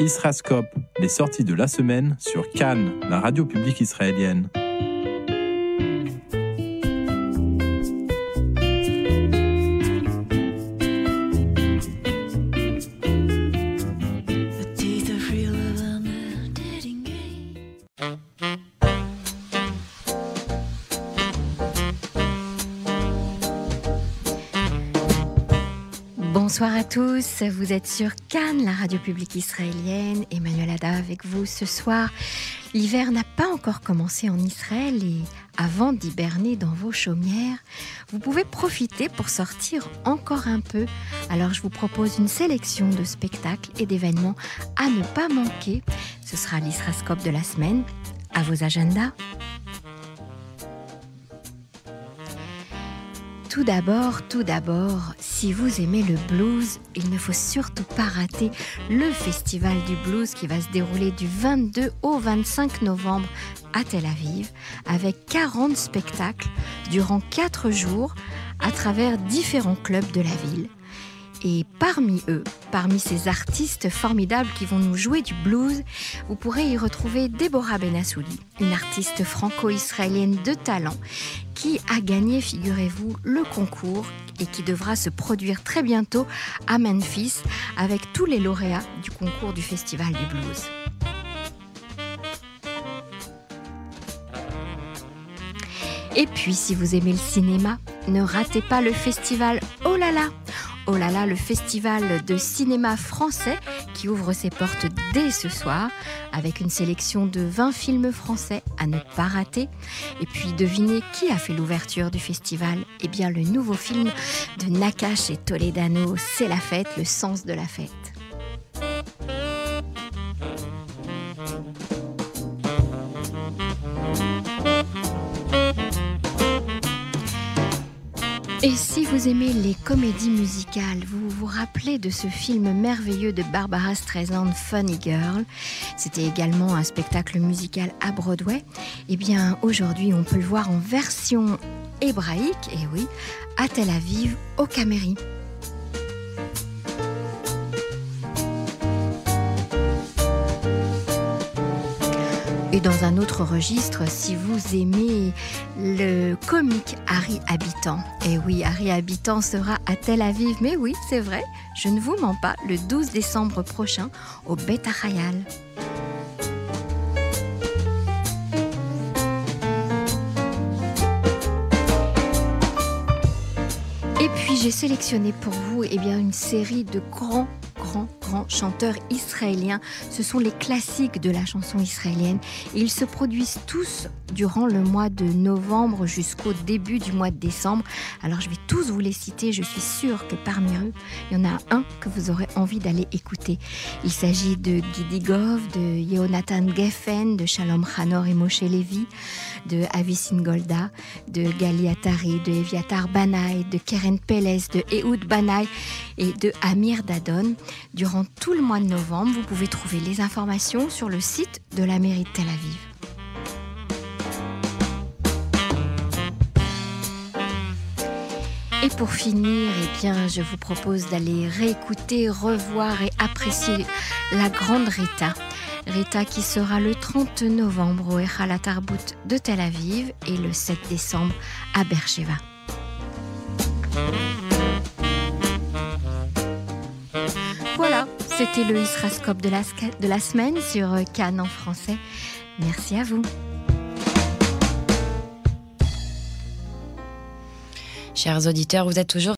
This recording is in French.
Israscope, les sorties de la semaine sur Cannes, la radio publique israélienne. Bonsoir à tous, vous êtes sur Cannes, la radio publique israélienne. Emmanuel Ada avec vous ce soir. L'hiver n'a pas encore commencé en Israël et avant d'hiberner dans vos chaumières, vous pouvez profiter pour sortir encore un peu. Alors je vous propose une sélection de spectacles et d'événements à ne pas manquer. Ce sera l'Israscope de la semaine. À vos agendas. Tout d'abord, tout d'abord, si vous aimez le blues, il ne faut surtout pas rater le festival du blues qui va se dérouler du 22 au 25 novembre à Tel Aviv avec 40 spectacles durant 4 jours à travers différents clubs de la ville. Et parmi eux, parmi ces artistes formidables qui vont nous jouer du blues, vous pourrez y retrouver Deborah Benassouli, une artiste franco-israélienne de talent qui a gagné, figurez-vous, le concours et qui devra se produire très bientôt à Memphis avec tous les lauréats du concours du Festival du Blues. Et puis, si vous aimez le cinéma, ne ratez pas le festival Oh là là Oh là là, le festival de cinéma français qui ouvre ses portes dès ce soir avec une sélection de 20 films français à ne pas rater. Et puis devinez qui a fait l'ouverture du festival? Eh bien le nouveau film de Nakash et Toledano, C'est la fête, le sens de la fête. Et si vous aimez les comédies musicales, vous vous rappelez de ce film merveilleux de Barbara Streisand, Funny Girl. C'était également un spectacle musical à Broadway. Eh bien, aujourd'hui, on peut le voir en version hébraïque, et oui, à Tel Aviv, au Caméry. Et dans un autre registre, si vous aimez le comique Harry Habitant, et oui, Harry Habitant sera à Tel Aviv, mais oui, c'est vrai, je ne vous mens pas, le 12 décembre prochain au Bet Hayal. Et puis j'ai sélectionné pour vous eh bien, une série de grands grands, chanteurs israéliens. Ce sont les classiques de la chanson israélienne. Et ils se produisent tous durant le mois de novembre jusqu'au début du mois de décembre. Alors je vais tous vous les citer. Je suis sûre que parmi eux, il y en a un que vous aurez envie d'aller écouter. Il s'agit de Gidi Gov, de Yehonatan Geffen, de Shalom Hanor et Moshe Levi, de Avisin Golda, de Gali Atari, de Eviatar Banai, de Keren Peles, de Ehud Banai et de Amir Dadon. Durant tout le mois de novembre, vous pouvez trouver les informations sur le site de la mairie de Tel Aviv. Et pour finir, eh bien, je vous propose d'aller réécouter, revoir et apprécier la grande Rita. Rita qui sera le 30 novembre au Echal Tarbut de Tel Aviv et le 7 décembre à Beersheba. C'était le Israscope de la, de la semaine sur Cannes en français. Merci à vous. Chers auditeurs, vous êtes toujours